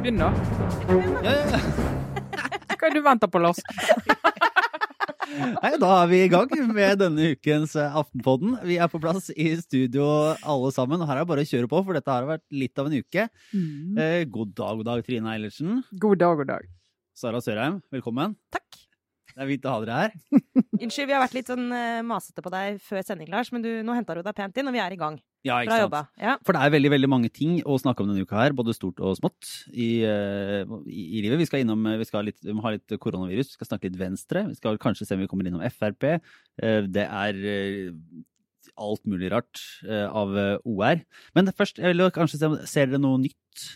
Begynn, da. Ja, ja, ja. Hva er det du venter på, Lars? Nei, da er vi i gang med denne ukens eh, Aftenpodden. Vi er på plass i studio alle sammen. og Her er det bare å kjøre på, for dette har vært litt av en uke. Eh, god dag, god dag, Trine Eilertsen. God dag, god dag. Sara Sørheim, velkommen. Takk. Det er fint å ha dere her. Unnskyld, vi har vært litt sånn eh, masete på deg før sending, Lars, men du, nå henta du deg pent inn, og vi er i gang. Ja, Bra jobba. Ja. For det er veldig veldig mange ting å snakke om denne uka her, både stort og smått i, eh, i, i livet. Vi skal innom, vi, skal litt, vi ha litt koronavirus, vi skal snakke litt Venstre. Vi skal kanskje se om vi kommer innom Frp. Eh, Det er eh, alt mulig rart eh, av eh, OR. Men først, jeg vil kanskje se om Ser dere noe nytt?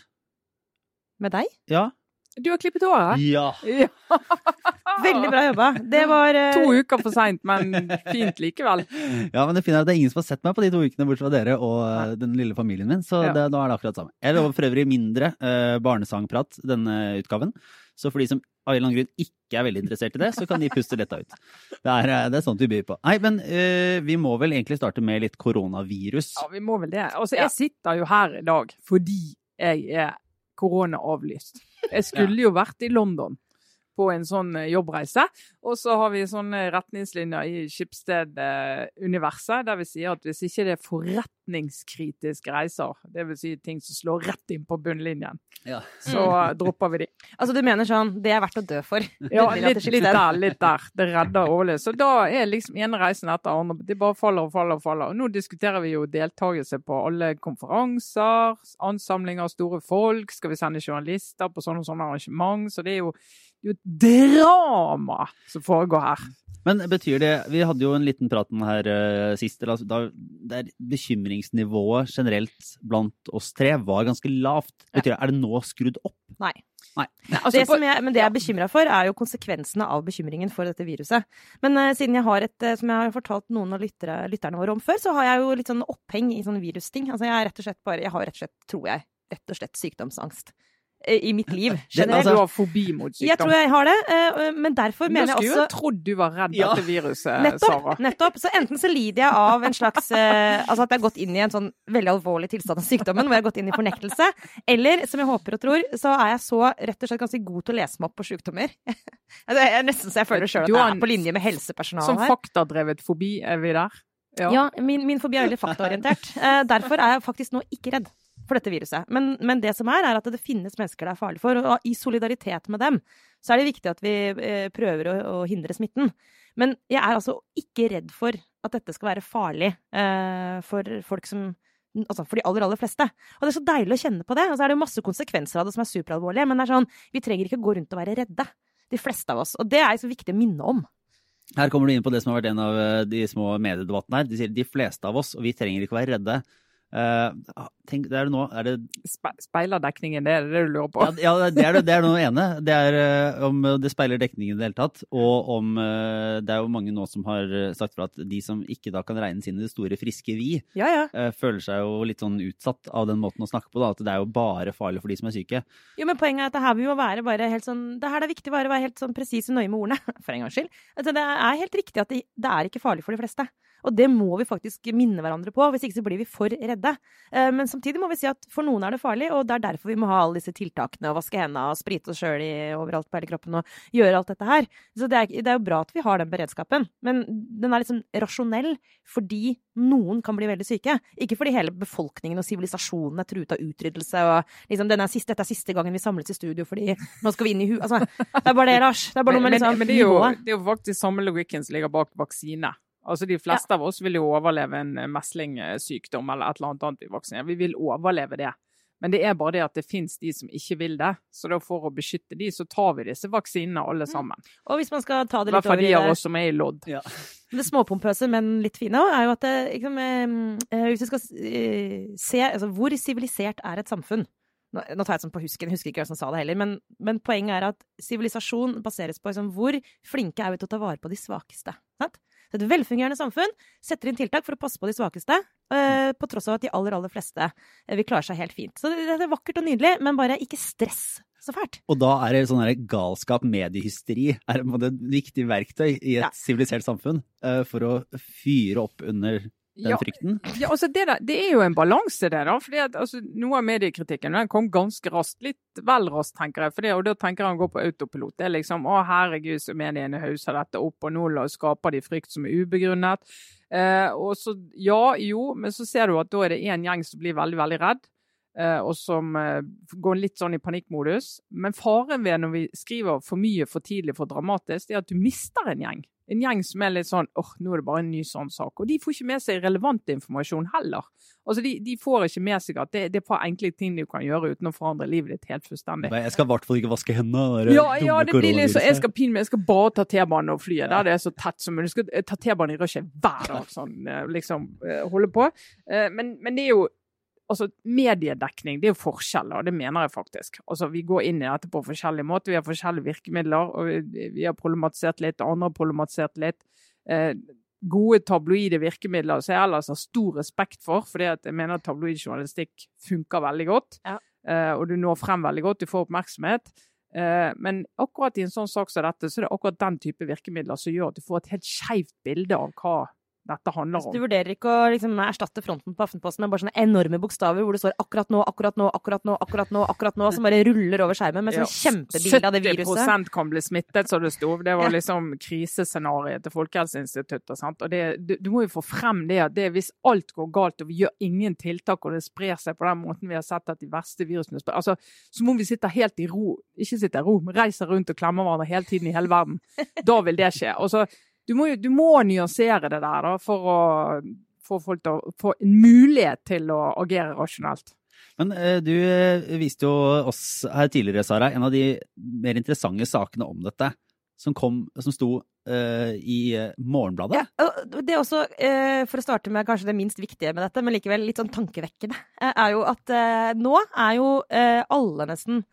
Med deg? Ja? Du har klippet håret? Ja! Ja. Veldig bra jobba. Det var uh... To uker for seint, men fint likevel. Ja, men det fine er at det er ingen som har sett meg på de to ukene, bortsett fra dere og uh, den lille familien min. Så Ja. det, nå er det akkurat samme. Jeg lover for øvrig mindre uh, barnesangprat denne utgaven. Så for de som av en eller annen grunn ikke er veldig interessert i det, så kan de puste letta ut. Det er, det er sånt vi byr på. Nei, men uh, vi må vel egentlig starte med litt koronavirus. Ja, vi må vel det. Altså, jeg sitter jo her i dag fordi jeg er koronaavlyst. Jeg skulle jo vært i London på en sånn eh, jobbreise. Og så har vi sånne retningslinjer i Skipsted-universet der vi sier at hvis ikke det er forretningskritiske reiser, dvs. Si ting som slår rett inn på bunnlinjen, Ja. så dropper vi de. Altså, du mener sånn Det er verdt å dø for. Ja, litt, litt der, litt der. Det redder overlevelse. Så da er liksom ene reisen etter andre. Det bare faller og faller og faller. Og nå diskuterer vi jo deltakelse på alle konferanser, ansamlinger av store folk. Skal vi sende journalister på sånne og sånne arrangement? Så det er jo, det er jo et drama som foregår her. Men betyr det Vi hadde jo en liten prat om det her uh, sist. altså, Da, der bekymringsnivået generelt blant oss tre var ganske lavt. Betyr det, Er det nå skrudd opp? Nei. Nei. Altså, det på- som jeg, men det jeg er bekymra for, er jo konsekvensene av bekymringen for dette viruset. Men uh, siden jeg har et, uh, som jeg har fortalt noen av lyttere, lytterne våre om før, så har jeg jo litt sånn oppheng i sånne virusting. Altså jeg er rett og slett bare Jeg har rett og slett, tror jeg, rett og slett sykdomsangst. Eh, I mitt liv. Generelt. du har fobi mot jeg tror jeg har det, eh, men derfor mener jeg også Du skulle jo trodd du var redd Ja. dette viruset, Nettopp! Sara. nettopp. Så enten så lider jeg av en slags eh, Altså at jeg har gått inn i en sånn veldig alvorlig tilstand av sykdommen, hvor jeg har gått inn i fornektelse. Eller, som jeg håper og tror, så er jeg så rett og slett ganske god til å lese meg opp på sykdommer. Det er nesten så jeg føler sjøl at jeg er på linje med helsepersonale Som faktadrevet fobi, er vi der? Ja, min, min fobi er veldig faktaorientert. Derfor er jeg faktisk nå ikke redd for dette viruset. Men, men det som er, er at det finnes mennesker det er farlig for, og i solidaritet med dem så er det viktig at vi eh, prøver å, å hindre smitten. Men jeg er altså ikke redd for at dette skal være farlig eh, for folk som Altså for de aller, aller fleste. Og det er så deilig å kjenne på det. Og så er det masse konsekvenser av det som er superalvorlige, men det er sånn, vi trenger ikke gå rundt og være redde. De fleste av oss. Og det er så viktig å minne om. Her kommer du inn på det som har vært en av eh, de små mediedebattene her. De sier de fleste av oss, og vi trenger ikke å være redde. Eh, tenk, det er det nå Er det Spe speilerdekningen, det er det du lurer på? Ja, ja det, er det, det er noe ene. Det er eh, om det speiler dekningen i det hele tatt. Og om eh, Det er jo mange nå som har eh, sagt fra at de som ikke da kan regnes inn i det store, friske vi, Ja, ja. eh, føler seg jo litt sånn utsatt av den måten å snakke på. da, At det er jo bare farlig for de som er syke. Jo, men poenget er at det her vi må være bare helt sånn Det her er viktig bare å være helt sånn presis og nøye med ordene, for en gangs skyld. Altså, det er helt riktig at det, det er ikke farlig for de fleste. Og det må vi faktisk minne hverandre på, hvis ikke så blir vi for redde. Eh, Men samtidig må vi si at for noen er det farlig, og det er derfor vi må ha alle disse tiltakene, og vaske hendene og sprite oss sjøl overalt på hele kroppen og gjøre alt dette her. Så det er, det er jo bra at vi har den beredskapen, men den er liksom rasjonell fordi noen kan bli veldig syke. Ikke fordi hele befolkningen og sivilisasjonen er truet av utryddelse og liksom denne siste, dette er siste gangen vi samles i studio fordi nå skal vi inn i hu... Altså, det er bare det, Lars. Det er bare noe med men, liksom men det, er jo, det er jo faktisk samme logikken som ligger bak vaksine. Altså De fleste av oss vil jo overleve en eh, meslingsykdom eller et eller annet annet vi vil overleve det. Men det er bare det at det fins de som ikke vil det. Så da for å beskytte de, så tar vi disse vaksinene alle sammen. Og hvis man skal ta I hvert fall de av oss som er i lodd. det småpompøse, men litt fine òg, er jo at det, liksom, eh, Hvis vi skal eh, se altså, hvor sivilisert er et samfunn nå, nå tar jeg det sånn på husken, jeg husker ikke hvem som sa det heller, men, men poenget er at sivilisasjon baseres på liksom, hvor flinke er vi til å ta vare på de svakeste. Sant? Et velfungerende samfunn setter inn tiltak for å passe på de svakeste, eh, på tross av at de aller, aller fleste eh, vil klare seg helt fint. Så det, er vakkert og nydelig, men bare ikke stress så fælt. Og da er det sånn her galskap, mediehysteri, er et viktig verktøy i et sivilisert samfunn eh, for å fyre opp under den Ja. frykten? Ja, altså det, der, det er jo en balanse det, da. fordi at altså, Noe av mediekritikken den kom ganske raskt. Litt vel raskt, tenker jeg. Fordi, og da tenker jeg han går på autopilot. Det er liksom å herregud, så mediene hauser dette opp, og nå skaper de frykt som er ubegrunnet. Eh, og så, ja, jo, men så ser du at da er det en gjeng som blir veldig, veldig redd. eh, og som eh, går litt sånn i panikkmodus. Men faren ved når vi skriver for mye, for tidlig, for dramatisk, det er at du mister en gjeng. En gjeng som er litt sånn åh, nå er det bare en ny sånn sak. Og de får ikke med seg relevant informasjon heller. Altså, De, de får ikke med seg at det, det er par enkle ting du kan gjøre uten å forandre livet ditt helt fullstendig. Nei, Jeg skal i hvert fall ikke vaske hendene. Ja, ja, det blir litt så, jeg skal, pin, jeg skal bare ta T-banen og flyet der det er så tett som mulig. Jeg skal ta T-banen i rushet hver dag, sånn eh, liksom eh, holde på. Eh, Men, men det er jo altså mediedekning, det er jo forskjeller, og det mener jeg faktisk. Altså, Vi går inn i dette på forskjellige måter. Vi har forskjellige virkemidler, og vi, vi har problematisert litt, andre har problematisert litt. Eh, gode tabloide virkemidler som jeg ellers har stor respekt for, fordi jeg mener at tabloid journalistikk funker veldig godt. Ja. Eh, og du når frem veldig godt, du får oppmerksomhet. Eh, men akkurat i en sånn sak som dette, så er det akkurat den type virkemidler som gjør at du får et helt skeivt bilde av hva dette handler Så om. du vurderer ikke å liksom, erstatte fronten på Aftenposten med bare sånne enorme bokstaver hvor det står 'akkurat nå', 'akkurat nå', 'akkurat nå', akkurat nå, akkurat nå, som bare ruller over skjermen med sånn kjempebilde av det viruset? 70 kan bli smittet, så det sto. Det var liksom krisescenarioet til Folkehelseinstituttet. Sant? Og det, du, du må jo få frem det at det, hvis alt går galt og vi gjør ingen tiltak, og det sprer seg på den måten vi har sett at de verste virusene sprer altså, Så må vi sitte helt i ro, ikke sitte i ro, men reise rundt og klemme hverandre hele tiden i hele verden. Da vil det skje. Og så du må, du må nyansere det der da, for å få folk til å få en mulighet til å agere rasjonelt. Men eh, du eh, viste jo oss her tidligere, Sara, en av de mer interessante sakene om dette. Som, kom, som sto uh, i Morgenbladet. Ja, det er også, uh, for å starte med kanskje det minst viktige med dette, men likevel litt sånn tankevekkende, er jo at uh, nå er jo alle nesten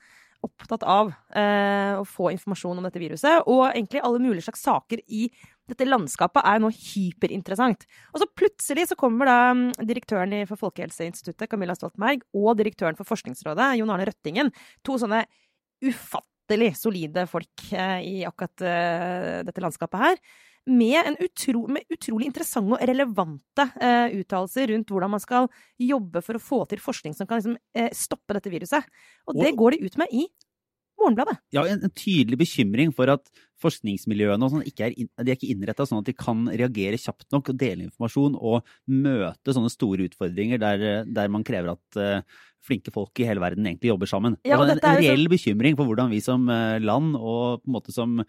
opptatt av eh, å få informasjon om dette viruset, og egentlig alle mulige slags saker i dette landskapet er nå hyperinteressant. Og så plutselig så kommer da mm, direktøren for Folkehelseinstituttet, Camilla Stoltenberg, og direktøren for Forskningsrådet, Jon Arne Røttingen, to sånne ufattelig solide folk eh, i akkurat eh, dette landskapet her med, en utro, med utrolig interessante og relevante eh, uttalelser rundt hvordan man skal jobbe for å få til forskning som kan liksom, eh, stoppe dette viruset. Og det Og- går de ut med i Morgenbladet. Ja, en, en tydelig bekymring for at forskningsmiljøene og sånn ikke er, de er ikke innretta sånn at de kan reagere kjapt nok og dele informasjon og møte sånne store utfordringer der, der man krever at eh, flinke folk i hele verden egentlig jobber sammen. Ja, altså, en, er en så- reell bekymring for hvordan vi som eh, land og på en måte som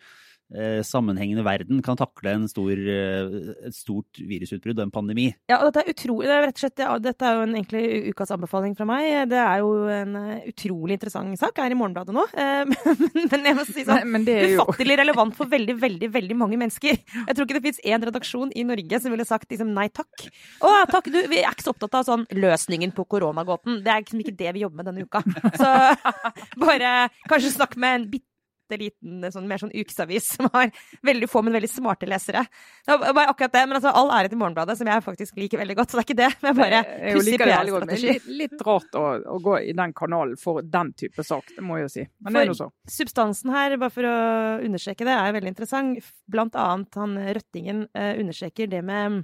sammenhengende verden kan takle en stor, eh, et stort virusutbrudd og en pandemi. Ja, og dette er utrolig det er rett og slett, ja, Dette er jo en egentlig ukas anbefaling fra meg. Det er jo en eh, utrolig interessant sak. Jeg er i Morgenbladet nå. Eh, men, men jeg må si sånn Men, men det er jo Ufattelig relevant for veldig veldig, veldig mange mennesker. Jeg tror ikke det fins én redaksjon i Norge som ville sagt liksom nei takk. Å takk, du, vi er ikke så opptatt av sånn løsningen på koronagåten. Det er liksom ikke det vi jobber med denne uka. Så bare kanskje snakk med en bitte liten sånn, mer sånn ukesavis som har veldig få, men veldig smarte lesere. Det var bare akkurat det. Men altså, all ære til Morgenbladet, som jeg faktisk liker veldig godt. Så det er ikke det. Men bare Jeg pussig det veldig PR-strategi. litt, litt rart å, å gå i den kanalen for den type sak, det må jeg jo si. Men det er nå så. Substansen her, bare for å understreke det, er veldig interessant. Blant annet han Røttingen eh, understreker det med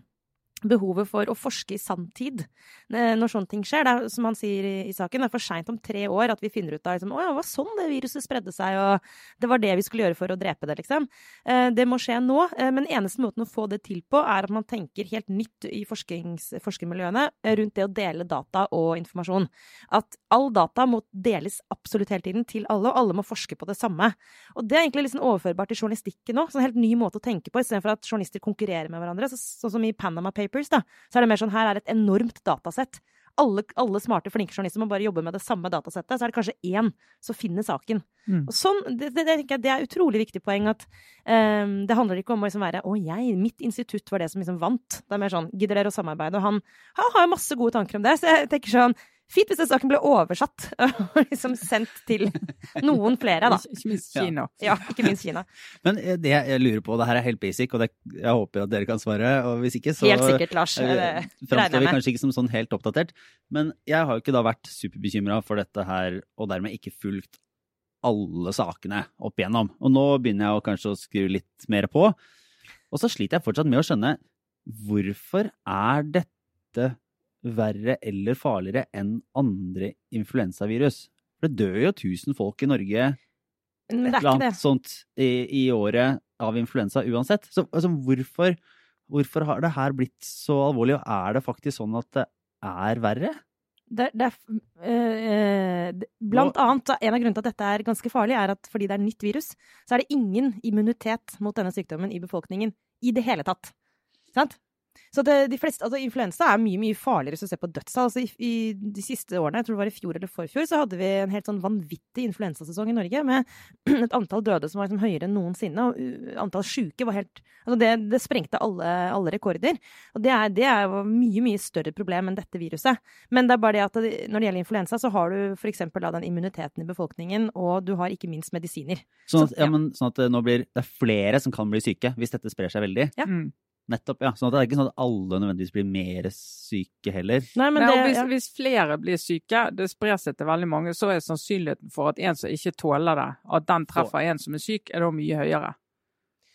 behovet for å forske i sanntid eh, når sånne ting skjer. Det er, som han sier i, i saken, det er for seint om tre år at vi finner ut av liksom, å det var sånn det viruset spredde seg, og det var det vi skulle gjøre for å drepe det, liksom. Eh, det må skje nå, eh, men eneste måten å få det til på, er at man tenker helt nytt i forskermiljøene rundt det å dele data og informasjon. At all data må deles absolutt hele tiden til alle, og alle må forske på det samme. Og det er egentlig sånn overførbart til journalistikken nå. en helt ny måte å tenke på, istedenfor at journalister konkurrerer med hverandre. Så, sånn som i Panama Papers, da, så er det mer sånn her er et enormt datasett. Alle, alle smarte, flinke journalister må bare jobbe med det samme datasettet. Så er det kanskje én som finner saken. Mm. Og sånn, det, det, det, det er utrolig viktig poeng at um, det handler ikke om å liksom være 'Å, jeg, mitt institutt var det som liksom vant'. Det er mer sånn 'Gidder dere å samarbeide?' Og han, han har jo masse gode tanker om det. Så jeg tenker sånn Fint hvis den saken ble oversatt og liksom sendt til noen flere, da. Ikke, minst Kina. Ja, ikke minst Kina. Men eh, det jeg lurer på, det her er helt basic, og det, jeg håper at dere kan svare. Og hvis ikke, så Helt sikkert, Lars. eh, Det regner framstår vi kanskje ikke som sånn helt oppdatert. Men jeg har jo ikke da vært superbekymra for dette her, og dermed ikke fulgt alle sakene opp igjennom. Og nå begynner jeg å kanskje å skru litt mer på. Og så sliter jeg fortsatt med å skjønne hvorfor er dette verre eller farligere enn andre influensavirus? For det dør jo 1000 folk i Norge et er eller annet sånt i, i året av influensa uansett. Så altså, hvorfor, hvorfor har det her blitt så alvorlig, og er det faktisk sånn at det er verre? det, det er, øh, blant annet, en av grunnene til at dette er ganske farlig, er at fordi det er nytt virus, så er det ingen immunitet mot denne sykdommen i befolkningen i det hele tatt. Sant? Så det, de fleste, altså Influensa er mye mye farligere hvis du ser på dødstall. Altså i, I de siste årene, jeg tror det var i fjor eller forfjor, så hadde vi en helt sånn vanvittig influensasesong i Norge med et antall døde som var liksom høyere enn noensinne. Og uh, antall sjuke var helt altså det, det sprengte alle, alle rekorder. Og det er, det er jo mye, mye større problem enn dette viruset. Men det er bare det at når det gjelder influensa, så har du f.eks. den immuniteten i befolkningen, og du har ikke minst medisiner. Sånn at, Så- ja, men, sånn at det nå blir, det er flere som kan bli syke hvis dette sprer seg veldig. Ja. Mm. Nettopp, ja. Sånn at det er ikke sånn at alle nødvendigvis blir mer syke heller. Nei, men det, Nei, hvis, ja. hvis flere blir syke, det sprer seg til veldig mange, så er sannsynligheten for at en som ikke tåler det, at den treffer en som er syk, er da mye høyere.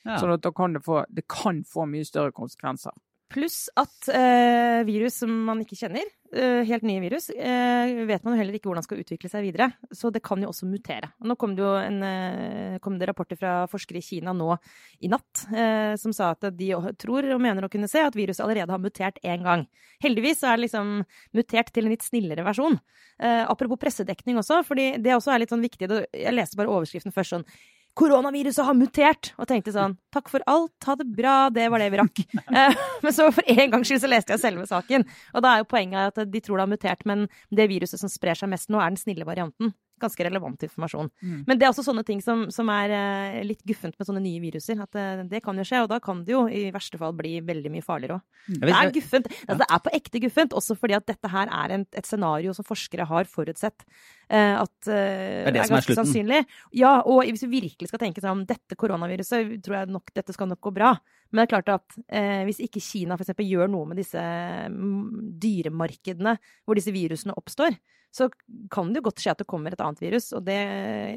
Ja. Sånn at da kan det få, det kan få mye større konsekvenser. Pluss at eh, virus som man ikke kjenner, eh, helt nye virus, eh, vet man jo heller ikke hvordan skal utvikle seg videre. Så det kan jo også mutere. Nå kom det jo en, eh, kom det rapporter fra forskere i Kina nå i natt eh, som sa at de tror og mener å kunne se at viruset allerede har mutert én gang. Heldigvis er det liksom mutert til en litt snillere versjon. Eh, apropos pressedekning også, fordi det også er litt sånn viktig. Jeg leste bare overskriften først sånn Koronaviruset har mutert! Og tenkte sånn Takk for alt, ha det bra, det var det vi rakk. Eh, men så for en gangs skyld så leste jeg selve saken. Og da er jo poenget at de tror det har mutert, men det viruset som sprer seg mest nå, er den snille varianten. Ganske relevant informasjon. Mm. Men det er også sånne ting som, som er eh, litt guffent med sånne nye viruser. At eh, det kan jo skje, og da kan det jo i verste fall bli veldig mye farligere òg. Mm. Det er guffent. Altså, det er på ekte guffent, også fordi at dette her er en, et scenario som forskere har forutsett. eh, at er det er ganske slutten. sannsynlig. Ja, og hvis vi virkelig skal tenke sånn dette koronaviruset, tror jeg nok dette skal nok gå bra. Men det er klart at eh, hvis ikke Kina f.eks. gjør noe med disse mm, dyremarkedene hvor disse virusene oppstår, så kan det jo godt skje at det kommer et annet virus. Og det,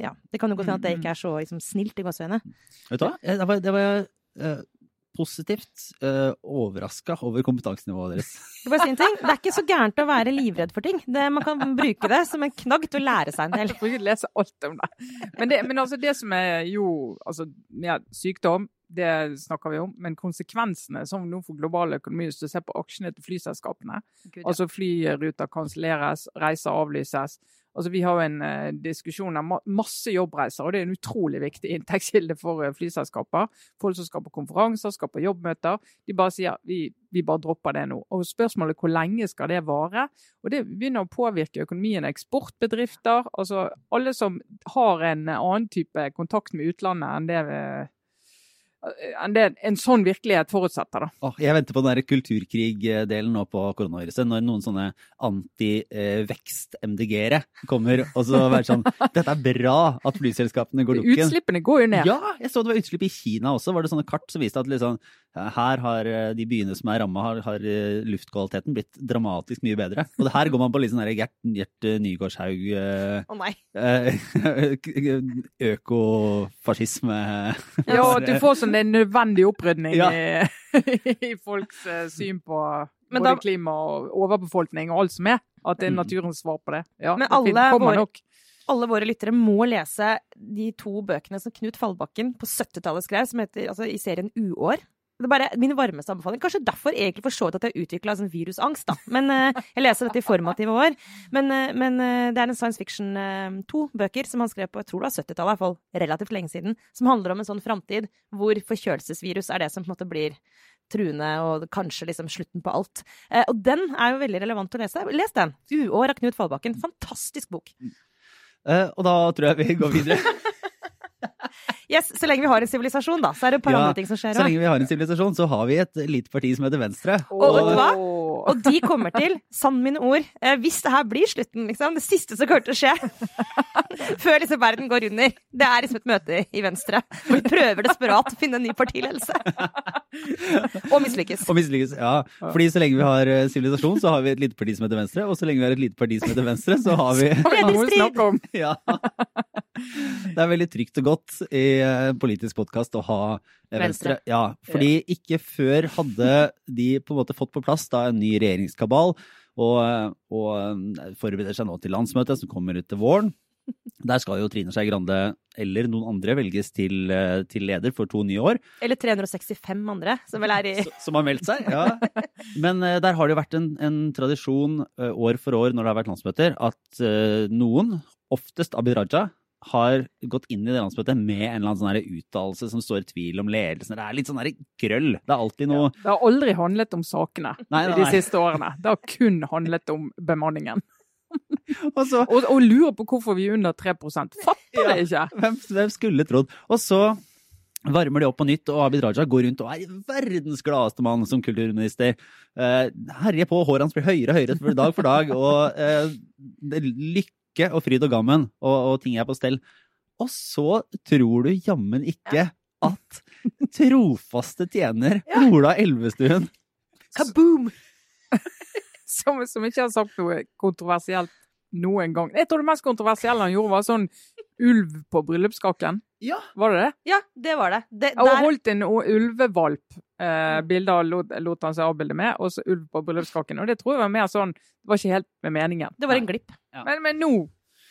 ja, det kan jo godt hende at det ikke er så liksom, snilt i gåseøyne. Vet du hva? Det var, det var eh, positivt uh, overraska over kompetansenivået deres. Skal bare si en ting? Det er ikke så gærent å være livredd for ting. Det, man kan bruke det som en knagg til å lære seg en del. Jeg får ikke lese alt om det. Men, det, men altså det som er jo altså, ja, Sykdom, det snakker vi om. Men konsekvensene som nå for global økonomi, hvis du ser på aksjene til flyselskapene Gud, ja. Altså flyruter kanselleres, reiser avlyses. Altså Vi har jo en eh, diskusjon om masse jobbreiser, og det er en utrolig viktig inntektskilde for eh, flyselskaper. Folk som skal på konferanser, skal på jobbmøter. De bare sier vi, vi bare dropper det nå. Og Spørsmålet er hvor lenge skal det vare? Og Det begynner å påvirke økonomien. Eksportbedrifter, altså alle som har en eh, annen type kontakt med utlandet enn det, vi- enn det en sånn virkelighet forutsetter. da. Jeg venter på den der kulturkrig-delen nå på koronaviruset. Når noen sånne anti-vekst-MDG-ere kommer og så være sånn Dette er bra at flyselskapene går dukken. Utslippene går jo ned. Ja, jeg så det var utslipp i Kina også. Var det sånne kart som viste at liksom, her har eh, de byene som er ramma, har, har eh, luftkvaliteten blitt dramatisk mye bedre. Og det her går man på litt sånn Gert, Gjert Nygaardshaug eh, Å nei. eh, Økofascisme. Ja, du får sånn en nødvendig opprydning Ja. i, i folks eh, syn på Men både da- klima og overbefolkning og alt som er. At det er Mm. naturens svar på det. Ja, Men alle det våre- alle våre lyttere må lese de to bøkene som Knut Fallbakken på 70-tallet skrev, som heter, altså, i serien Uår. Det er bare min varmeste anbefaling. Kanskje derfor egentlig for så vidt at jeg utvikla sånn virusangst, da. Men uh, jeg leser dette i formative år. Men, uh, men uh, det er en science fiction, to bøker som han skrev på jeg tror det var 70-tallet, i hvert fall relativt lenge siden, som handler om en sånn framtid hvor forkjølelsesvirus er det som på en måte blir truende og kanskje liksom slutten på alt. Og den er jo veldig relevant å lese. Les den! 'Uår' av Knut Fallbakken. Fantastisk bok. Og da tror jeg vi går videre. Yes, Så lenge vi har en sivilisasjon, da, så er det et par Ja, andre ting som skjer Så lenge vi har en sivilisasjon, så har vi et lite parti som heter Venstre. Og vet du hva? Og de kommer til, sann mine ord, eh, hvis det her blir slutten, liksom, det siste som kommer til å skje før liksom verden går under, det er liksom et møte i Venstre. Hvor de prøver desperat å finne en ny partiledelse. Og mislykkes. Og mislykkes. Ja, fordi så lenge vi har eh, sivilisasjon, så har vi et lite parti som heter Venstre. Og så lenge vi har et lite parti som heter Venstre, så har vi er om. Ja. Det er veldig trygt og godt i politisk podkast å ha Venstre. Venstre. Ja, fordi ikke før hadde de på en måte fått på plass da en ny regjeringskabal, og, og eh, forbereder seg nå til landsmøtet som kommer ut til våren. Der skal jo Trine Skei Grande eller noen andre velges til, eh, til, leder for to nye år. Eller 365 andre, som vel er i Som har meldt seg, ja. Men der har det jo vært en, en tradisjon år for år når det har vært landsmøter, at noen, oftest Abid Raja, har gått inn i det landsmøtet med en eller annen sånn uttalelse som står i tvil om ledelsen. Det er litt sånn grøll. Det er alltid noe ja, Det har aldri handlet om sakene nei, nei, nei. de siste årene. Det har kun handlet om bemanningen. og, så, og, og, lurer på hvorfor vi er under 3 Fatter det ikke! Hvem, hvem skulle trodd? Og så varmer de opp på nytt, og Abid Raja går rundt og er verdens gladeste mann som kulturminister. Uh, herjer på, håret hans blir høyere og høyere dag for dag, og uh, lykke og fryd og gammen, og, og, ting er på stell. Og så tror du jammen ikke at trofaste tjener Ola Elvestuen Kaboom! som, som, ikke har sagt noe kontroversielt noen gang. Jeg tror det mest kontroversielle han gjorde, var sånn ulv på bryllupskaken. Ja. Var det det? Ja, det var det. det der... Og holdt en ulvevalp. Eh, bilder lot, lot, han seg avbilde med, og så ulv på bryllupskaken. Og det tror jeg var mer sånn Det var ikke helt med meningen. Det var en glipp. Ja. Men, men nå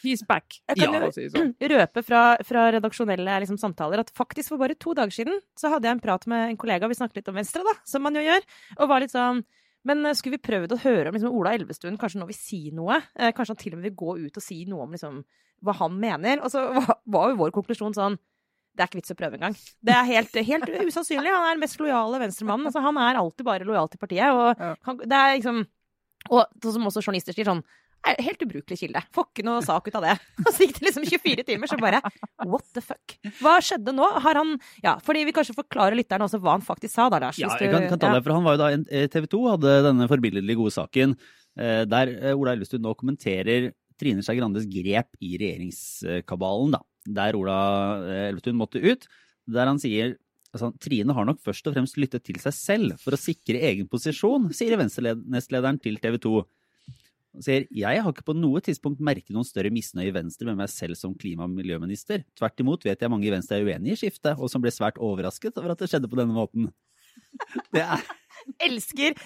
He's back. Jeg kan ja. si sånn. røpe fra, fra redaksjonelle liksom, samtaler at faktisk for bare to dager siden så hadde jeg en prat med en kollega, vi snakket litt om Venstre, da, som man jo gjør, og var litt sånn men eh, skulle vi prøvd å høre om liksom, Ola Elvestuen kanskje nå vil si noe? Eh, kanskje han til og med vil gå ut og si noe om liksom, hva han mener? Og så var jo vår konklusjon sånn det er ikke vits å prøve engang. Det er helt, helt usannsynlig. Han er den mest lojale venstremannen. Altså, han er alltid bare lojal til partiet. Og, han, det er liksom, og som også journalister sier sånn Helt ubrukelig kilde. Får ikke noe sak ut av det. Og så gikk det liksom 24 timer, så bare What the fuck? Hva skjedde nå? Har han Ja, fordi vi kanskje forklarer lytterne også hva han faktisk sa da, Lars. Ja, jeg kan, kan ta det, for han var jo da eh, TV 2 hadde denne forbilledlig gode saken eh, der eh, Ola Elvestuen nå kommenterer Trine Skei Grandes grep i regjeringskabalen, da. Der Ola Elvestuen måtte ut. Der han sier altså, Trine har nok først og fremst lyttet til seg selv for å sikre egen posisjon, sier Venstre-nestlederen til TV 2. Han sier jeg har ikke på noe tidspunkt merket noen større misnøye i Venstre med meg selv som klima- og miljøminister. Tvert imot vet jeg mange i Venstre er uenig i skiftet, og som ble svært overrasket over at det skjedde på denne måten. Det er Elsker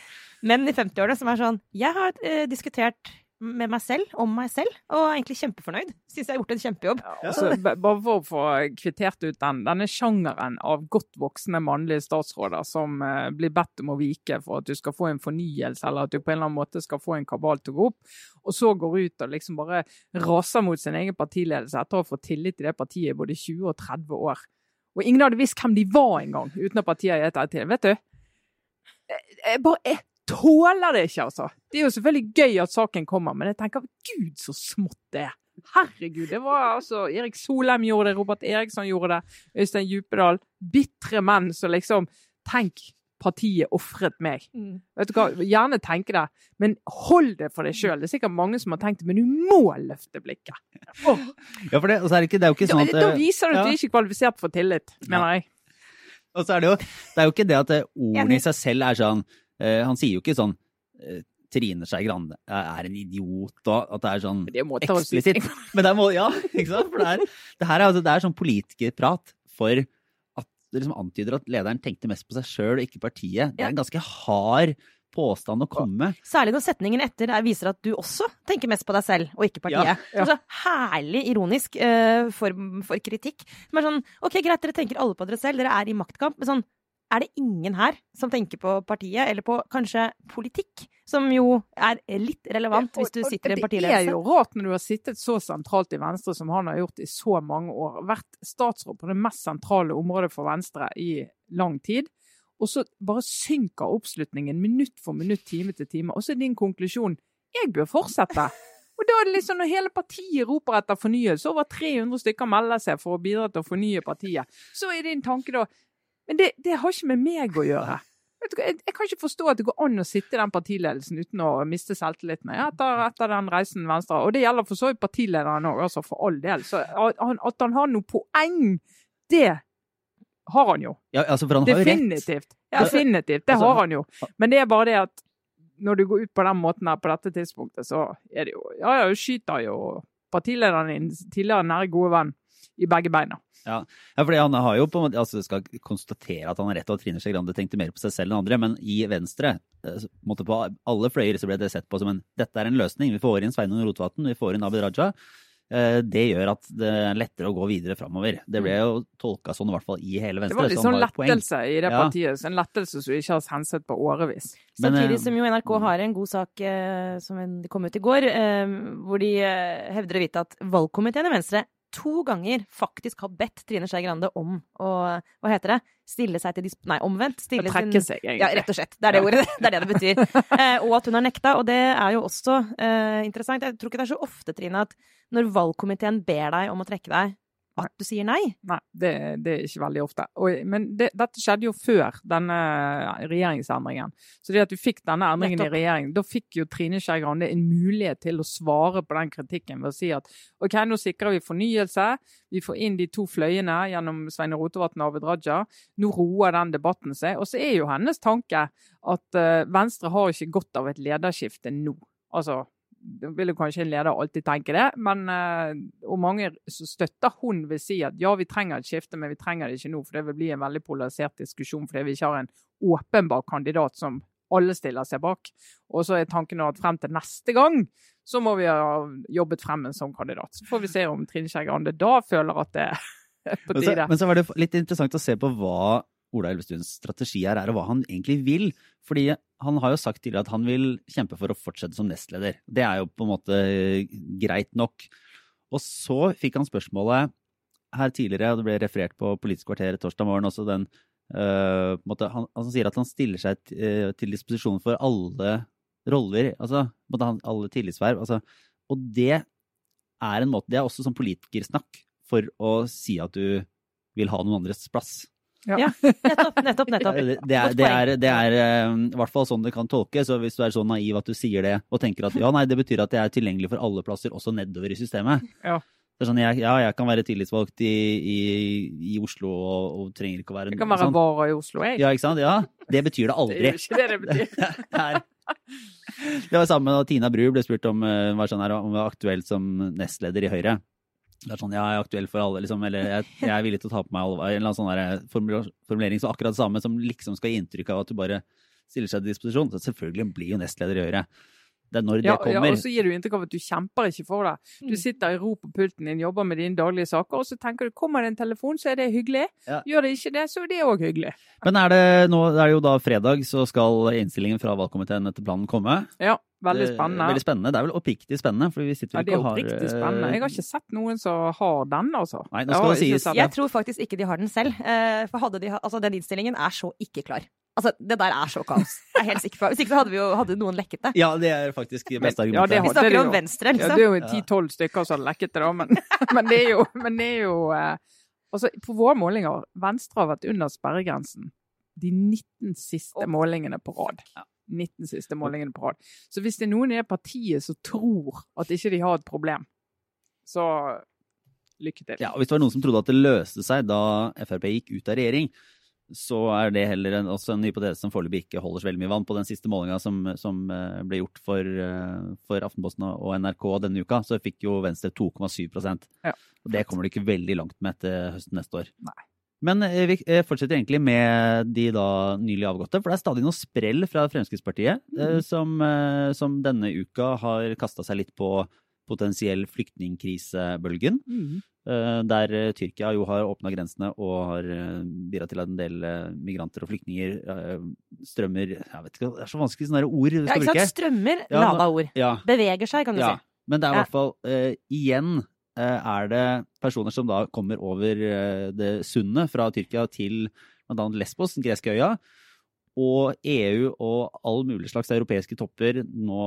menn i 50-årene som er sånn Jeg har eh, diskutert med meg selv, om meg selv, og er egentlig kjempefornøyd. Syns jeg har gjort en kjempejobb. Ja, altså, bare for å få kvittert ut den, denne sjangeren av godt voksne mannlige statsråder som eh, blir bedt om å vike for at du skal få en fornyelse, eller at du på en eller annen måte skal få en kabal til å gå opp, og så går ut og liksom bare raser mot sin egen partiledelse etter å ha fått tillit til det partiet i både 20 og 30 år. Og ingen hadde visst hvem de var engang, uten at partiet har gitt det til. Vet du? Jeg bare jeg tåler det ikke, altså. Det er jo selvfølgelig gøy at saken kommer, men jeg tenker gud, så smått det er. Herregud, det var altså Erik Solheim gjorde det, Robert Eriksson gjorde det, Øystein Djupedal. Bitre menn som liksom Tenk, partiet ofret meg. Mm. Vet du hva, Gjerne tenke det, men hold det for deg sjøl. Det er sikkert mange som har tenkt det, men du må løfte blikket. Oh. Ja, for det, er det, ikke, det er jo ikke sånn at Da, da viser du at ja. du ikke er kvalifisert for tillit, mener jeg. Og så er det jo, det er jo ikke det at ordene i seg selv er sånn han sier jo ikke sånn uh, Trine Skei Grande er en idiot, og at det er sånn eksplisitt. Men det er, må, ja, ikke sant? For det, er, det her er, altså, det er sånn politikerprat for at det liksom antyder at lederen tenkte mest på seg sjøl og ikke partiet. Det er en ganske hard påstand å komme med. Særlig når setningen etter viser at du også tenker mest på deg selv, og ikke partiet. Ja, ja. Altså, herlig ironisk uh, form for kritikk. Som er sånn OK, greit, dere tenker alle på dere selv, dere er i maktkamp. men sånn er det ingen her som tenker på partiet, eller på kanskje politikk, som jo er litt relevant hvis du sitter i en partiledelse? Det er jo rart når du har sittet så sentralt i Venstre som han har gjort i så mange år, vært statsråd på det mest sentrale området for Venstre i lang tid, og så bare synker oppslutningen minutt for minutt, time til time. Og så er din konklusjon jeg bør fortsette. Og da er det liksom Når hele partiet roper etter fornyelse, over 300 stykker melder seg for å bidra til å fornye partiet, så er din tanke da men det, det, har ikke med meg å gjøre. Jeg, jeg, kan ikke forstå at det går an å sitte i den partiledelsen uten å miste selvtilliten etter, etter den reisen Venstre. Og det gjelder for så vidt partilederen òg, altså for all del. Så at han, at han har noe poeng, det har han jo. Ja, altså han har Definitivt. Ja, definitivt. Det altså, har han jo. Men det er bare det at når du går ut på den måten her på dette tidspunktet, så er det jo Ja, ja, skyter jo partilederen din, tidligere nære gode venn i begge beina. Ja, ja fordi han har jo på en måte, altså skal konstatere at han har rett, og at Trine Skei Grande tenkte mer på seg selv enn andre, men i Venstre, eh, på, alle fløyer, så ble det sett på som en dette er en løsning. Vi får inn Sveinung Rotevatn, vi får inn Abid Raja. Eh, det gjør at det er lettere å gå videre framover. Det ble jo tolka sånn i hvert fall i hele Venstre. Det var litt sånn lettelse i det partiet. En lettelse som ikke har hensett på årevis. Samtidig som jo NRK har en god sak som kom ut i går, hvor de hevder å vite at valgkomiteen i Venstre to ganger faktisk har bedt Trine Skei Grande om å Hva heter det? Stille seg til disp... Nei, omvendt. Stille trekke seg, egentlig. Ja, rett og slett. Det er det ordet. Det er det det betyr. Eh, og at hun har nekta. Og det er jo også eh, interessant. Jeg tror ikke det er så ofte, Trine, at når valgkomiteen ber deg om å trekke deg, at du sier nei? Nei, det, det er ikke veldig ofte. Og, men det, dette skjedde jo før denne regjeringsendringen. Så det at du fikk denne endringen Nettopp. i regjering, da fikk jo Trine Skei Grande en mulighet til å svare på den kritikken ved å si at OK, nå sikrer vi fornyelse. Vi får inn de to fløyene gjennom Svein Rotevatn og Abid Raja. Nå roer den debatten seg. Og så er jo hennes tanke at uh, Venstre har ikke godt av et lederskifte nå. Altså, vil jo kanskje en leder alltid tenke det, men uh, og mange støtter hun vil si at ja, vi trenger et skifte, men vi trenger det ikke nå. For det vil bli en veldig polarisert diskusjon fordi vi ikke har en åpenbar kandidat som alle stiller seg bak. Og så er tanken at frem til neste gang så må vi ha jobbet frem en sånn kandidat. Så får vi se om Trine Skei Grande da føler at det er på tide. Men så, men så var det litt interessant å se på hva Ola Elvestuens strategi her er, og hva han egentlig vil. Fordi han har jo sagt tidligere at han vil kjempe for å fortsette som nestleder. Det er jo på en måte greit nok. Og så fikk han spørsmålet her tidligere, og det ble referert på Politisk kvarter torsdag morgen også, den uh, måte, han, han, sier at han stiller seg uh, til disposisjon for alle roller, altså alle tillitsverv. Altså, og det er en måte Det er også sånn politikersnakk for å si at du vil ha noen andres plass. Ja. ja, nettopp, nettopp. nettopp. Det, det, er, det, er, det er uh, i hvert fall sånn det kan tolkes. Og hvis du er så naiv at du sier det og tenker at ja, nei, det betyr at jeg er tilgjengelig for alle plasser, også nedover i systemet. Ja. Det er sånn, jeg, ja, jeg kan være tillitsvalgt i, i, i Oslo og, og, trenger ikke å være Jeg kan være sånn. vara i Oslo, jeg. Ja, ikke sant? Ja, det betyr det aldri. Det er ikke det det betyr. det, er, det var sammen da Tina Bru ble spurt om, uh, var sånn her, om hun var aktuelt som nestleder i Høyre. Det er sånn, jeg er aktuell for alle, liksom, eller jeg, jeg, er villig til å ta på meg alle, en eller annen sånn formulering som akkurat det samme, som liksom skal gi inntrykk av at du bare stiller seg til disposisjon. Så selvfølgelig blir jo nestleder i Høyre. Det er når ja, det kommer. Ja, og så gir du inntrykk av at du kjemper ikke for det. Du mm. sitter i ro på pulten din, jobber med dine daglige saker, og så tenker du kommer det en telefon, så er det hyggelig. Ja. Gjør det ikke det, så er det òg hyggelig. Men er det nå er det jo da fredag, så skal innstillingen fra valgkomiteen etter planen komme. Ja. Veldig spennende. Veldig spennende. Det er vel oppriktig spennende. For vi sitter ja, det er oppriktig har, spennende. Jeg har ikke sett noen som har den, altså. Nei, nå skal det sies. Jeg tror faktisk ikke de har den selv. Eh, for hadde de, altså, den innstillingen er så ikke klar. Altså, Det der er så kaos. Jeg er helt sikker på Hvis ikke så hadde, vi jo, hadde noen lekket det. Ja, det er faktisk beste argumentet. Ja, vi snakker om Venstre, liksom. Ja, det er jo ti-tolv stykker som har lekket det, da. Men, men, det er jo, men det er jo eh, Altså, på våre målinger, Venstre har vært under sperregrensen de 19 siste målingene på rad. Ja. 19 siste målingene på rad. Så hvis det er noen i det partiet som tror at ikke de har et problem, så lykke til. Ja, og Hvis det var noen som trodde at det løste seg da Frp gikk ut av regjering, så er det heller en, også en hypotese som foreløpig ikke holder så veldig mye vann. På den siste målinga som, som eh, ble gjort for, eh, for, Aftenposten og NRK denne uka, så fikk jo Venstre 2,7 ja. Og Det kommer de ikke veldig langt med etter høsten neste år. Nei. Men eh, vi eh, fortsetter egentlig med de da nylig avgåtte. For det er stadig noe sprell fra Fremskrittspartiet mm. som, som, denne uka har kasta seg litt på potensiell flyktningkrisebølgen. Mm. Der Tyrkia jo har åpna grensene og har bidratt til at en del migranter og flyktninger strømmer Jeg vet ikke, Det er så vanskelig sånne ord du skal ja, ikke sant? Strømmer, ja, lada ord. Ja. Beveger seg, kan du ja. si. Men det er i hvert fall uh, igjen er det personer som da kommer over eh, det sundet fra Tyrkia til bl.a. Lesbos, den greske øya. Og EU og all mulig slags europeiske topper nå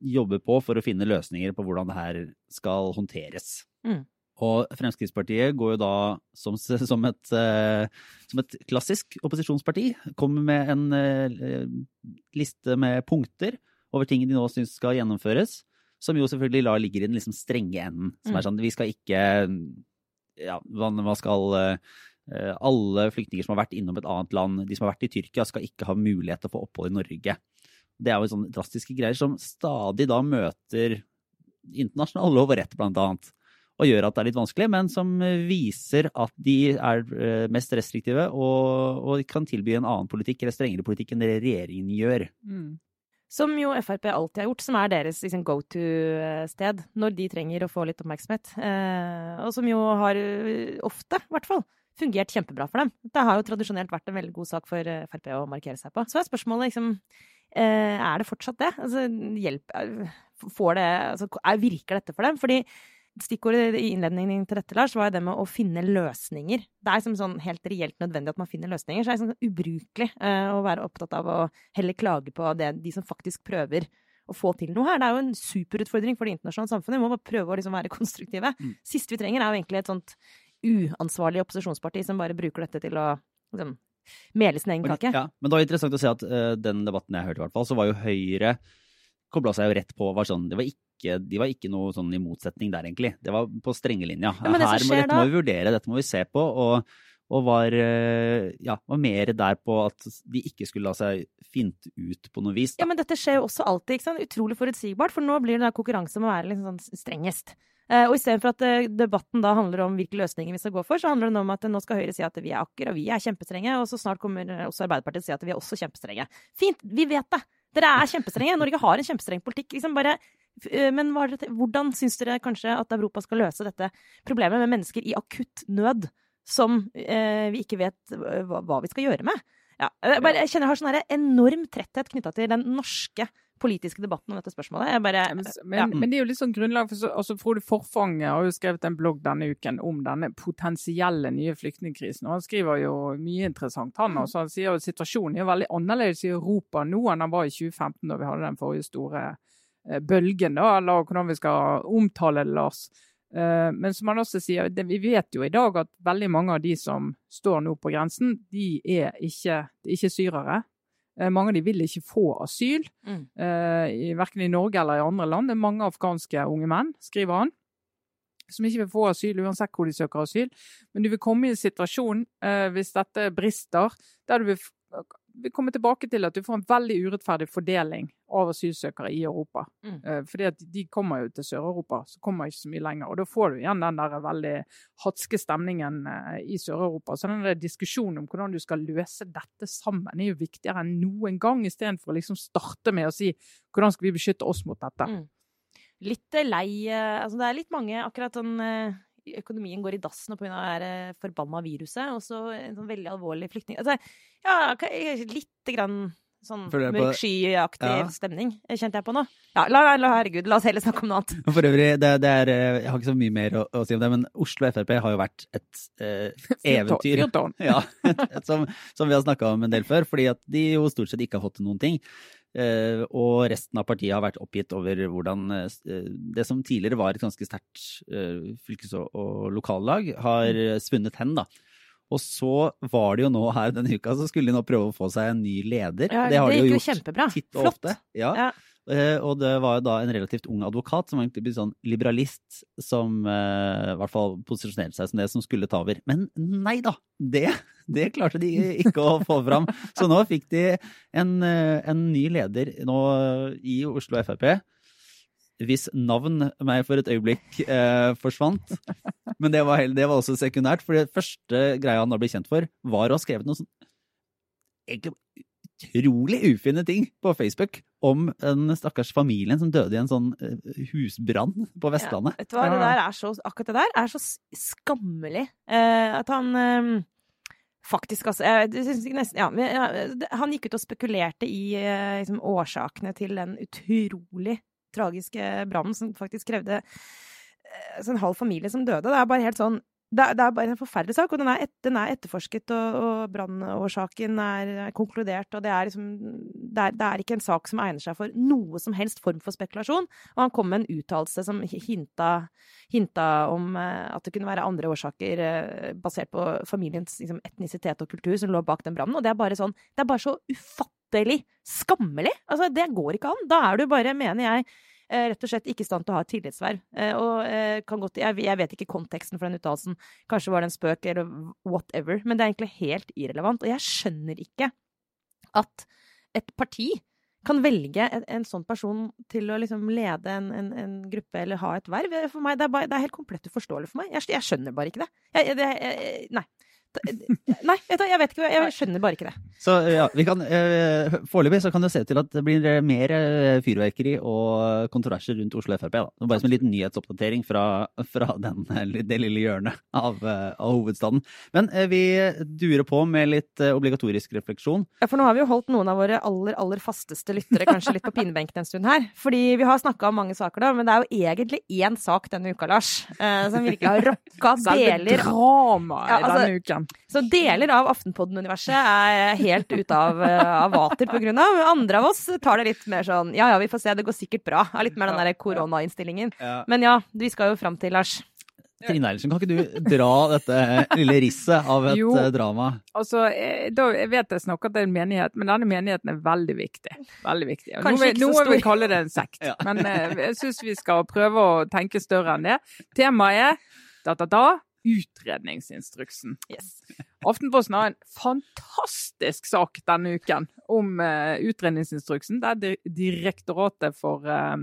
jobber på for å finne løsninger på hvordan det her skal håndteres. Mm. Og Fremskrittspartiet går jo da som, som, et, uh, som et, klassisk opposisjonsparti. Kommer med en liste med punkter over ting de nå syns skal gjennomføres. Som jo selvfølgelig da ligger i den liksom strenge enden. Som er mm. sånn vi skal ikke Ja, man skal uh, Alle flyktninger som har vært innom et annet land, de som har vært i Tyrkia, skal ikke ha mulighet til å få opphold i Norge. Det er jo sånne drastiske greier som stadig da møter internasjonal lov og rett, blant annet. og gjør at det er litt vanskelig, men som viser at de er eh, mest restriktive og, og kan tilby en annen politikk eller strengere politikk enn det regjeringen gjør. Mm. Som jo Frp alltid har gjort, som er deres liksom, go to-sted når de trenger å få litt oppmerksomhet. Eh, og som jo har eh, ofte, i hvert fall, fungert kjempebra for dem. Det har jo tradisjonelt vært en veldig god sak for eh, Frp å markere seg på. Så er spørsmålet liksom eh, Er det fortsatt det? Altså, hjelp Får det altså, Virker dette for dem? Fordi Stikkordet i innledningen til dette Lars, var jo det med å finne løsninger. Det er som sånn helt reelt nødvendig at man finner løsninger. Så det er sånn ubrukelig uh, å være opptatt av å heller klage på det, de som faktisk prøver å få til noe her. Det er jo en superutfordring for det internasjonale samfunnet. Vi må bare prøve å liksom være konstruktive. Mm. Siste vi trenger, er jo egentlig et sånt uansvarlig opposisjonsparti som bare bruker dette til å liksom, mele sin egen kake. Ja, men det var interessant å se at uh, den debatten jeg hørte, i hvert fall, så var jo Høyre kobla seg jo rett på. Var sånn, det var ikke ikke, de var ikke noe sånn i motsetning der, egentlig. Det var på strengelinja. Ja, det Her må, dette må vi vurdere, dette må vi se på. og og var, eh, ja, var mer der på at de ikke skulle la seg finte ut på noe vis. Da. Ja, Men dette skjer jo også alltid. ikke sant? Utrolig forutsigbart. For nå blir det konkurranse om å være liksom sånn strengest. Uh, og istedenfor at uh, debatten da handler om hvilke løsninger vi skal gå for, så handler det om at nå skal Høyre si at vi er akkurat, vi er kjempestrenge, og så snart kommer også Arbeiderpartiet si at vi er også kjempestrenge. Fint, vi vet det! Dere er kjempestrenge. Norge har en kjempestreng politikk. Liksom bare Eh, men hvordan syns dere kanskje at Europa skal løse dette problemet med mennesker i akutt nød, som eh, vi ikke vet hva, vi skal gjøre med? Ja, jeg, bare, jeg kjenner jeg har sånn enorm tretthet knytta til den norske politiske debatten om dette spørsmålet. Bare, men, ja. men, det er jo litt sånn grunnlag for altså Frode Forfang har jo skrevet en blogg denne uken om denne potensielle nye flyktningkrisen. og Han skriver jo mye interessant, han. Også. Han sier jo situasjonen er veldig annerledes i Europa nå enn den var i 2015, da vi hadde den forrige store Eh, bølgen, da, eller hvordan vi skal omtale det, Lars. Eh, men som han også sier, vi vet jo i dag at veldig mange av de som står nå på grensen, de er ikke, de er ikke syrere. Eh, mange av de vil ikke få asyl, mm. verken i Norge eller i andre land. Det er mange afghanske unge menn, skriver han, som ikke vil få asyl uansett hvor de søker asyl. Men du vil komme i en situasjon, hvis dette brister, der du vil vi kommer tilbake til at du får en veldig urettferdig fordeling av asylsøkere i Europa. Mm. Eh, fordi at de kommer jo til Sør-Europa, så kommer ikke så mye lenger. Og da får du igjen den der veldig hatske stemningen eh, i Sør-Europa. Så den der diskusjonen om hvordan du skal løse dette sammen, er jo viktigere enn noen gang, istedenfor å liksom starte med å si hvordan skal vi beskytte oss mot dette. Mm. Litt lei Altså det er litt mange akkurat sånn økonomien går i dass nå pga. det forbanna viruset, og så en sånn veldig alvorlig flyktning... Altså, ja, lite grann sånn mørk skyaktig ja. stemning kjente jeg på nå. Ja, la, la, herregud, la oss heller snakke om noe annet. For øvrig, det, det er, eh, jeg har ikke så mye mer å, å, si om det, men Oslo Frp har jo vært et eh, eventyr. ja, et, et, som, som, vi har snakka om en del før, fordi at de jo stort sett ikke har fått til noen ting. Uh, og resten av partiet har vært oppgitt over hvordan uh, det som tidligere var et ganske sterkt fylkes- og, lokallag, har svunnet hen. da. Og så var det jo nå her denne uka, så skulle de nå prøve å få seg en ny leder. Ja, det har det de jo gjort kjempebra. Flott. Ja. ja. Uh, og det var jo da en relativt ung advokat, som egentlig ble sånn liberalist, som uh, i hvert fall posisjonerte seg som det som skulle ta over. Men nei da! Det, det klarte de ikke å få fram. Så nå fikk de en, uh, en ny leder nå i Oslo Frp hvis navn meg for et øyeblikk eh, forsvant. Men det var, det var, også sekundært, for det første greia han da ble kjent for, var å ha skrevet noe sånn egentlig utrolig ufine ting på Facebook om den stakkars familien som døde i en sånn uh, husbrann på Vestlandet. Ja, vet du hva, det der er så, akkurat det der er så skammelig. Eh, at han eh, faktisk altså nesten, ja, Han gikk ut og spekulerte i liksom, årsakene til den utrolig tragiske brannen som faktisk krevde altså en halv familie som døde. Det er bare helt sånn det er, det er bare en forferdelig sak, og den er, et, den er etterforsket, og, og brannårsaken er, er, konkludert, og det er liksom det er, det er, ikke en sak som egner seg for noe som helst form for spekulasjon. Og han kom med en uttalelse som hinta, hinta om uh, at det kunne være andre årsaker uh, basert på familiens liksom, etnisitet og kultur som lå bak den brannen, og det er bare sånn Det er bare så ufattelig skammelig! Altså, det går ikke an. Da er du bare, mener jeg Eh, rett og slett ikke i stand til å ha et tillitsverv. Eh, og eh, kan godt, jeg vet ikke konteksten for den uttalelsen. Kanskje var det en spøk eller whatever. Men det er egentlig helt irrelevant. Og jeg skjønner ikke at et parti kan velge en, en sånn person til å liksom lede en, en, en, gruppe eller ha et verv. For meg, det er, bare, det er helt komplett uforståelig for meg. Jeg, jeg skjønner bare ikke det. Jeg, det jeg, nei. Nei, jeg vet ikke. Jeg skjønner bare ikke det. Så ja, vi kan, eh, Foreløpig så kan det se ut til at det blir mer eh, fyrverkeri og kontroverser rundt Oslo Frp. Da. Bare som en liten nyhetsoppdatering fra, fra den, det lille hjørnet av, eh, av, hovedstaden. Men vi durer på med litt obligatorisk refleksjon. Ja, for nå har vi jo holdt noen av våre aller, aller fasteste lyttere kanskje litt på pinebenken en stund her. Fordi vi har snakka om mange saker, da, men det er jo egentlig én sak denne uka, Lars, som virkelig har rocka deler Drama ja, altså, denne uka. Så deler av Aftenpodden-universet er helt ute av, eh, av vater på grunn av. Andre av oss tar det litt mer sånn ja ja, vi får se, det går sikkert bra. Er litt mer den der koronainnstillingen. Men ja, vi skal jo fram til, Lars. Trine Eilertsen, kan ikke du dra dette lille risset av et jo, eh, drama? Altså, eh, da, jeg vet jeg snakker til en menighet, men denne menigheten er veldig viktig. Veldig viktig. Kanskje ikke så stor. Noen vil kalle det en sekt, ja. men jeg syns vi skal prøve å tenke større enn det. Temaet er da-da-da utredningsinstruksen. Yes. Aftenposten har en fantastisk sak denne uken om uh, utredningsinstruksen. Det er Direktoratet for, uh,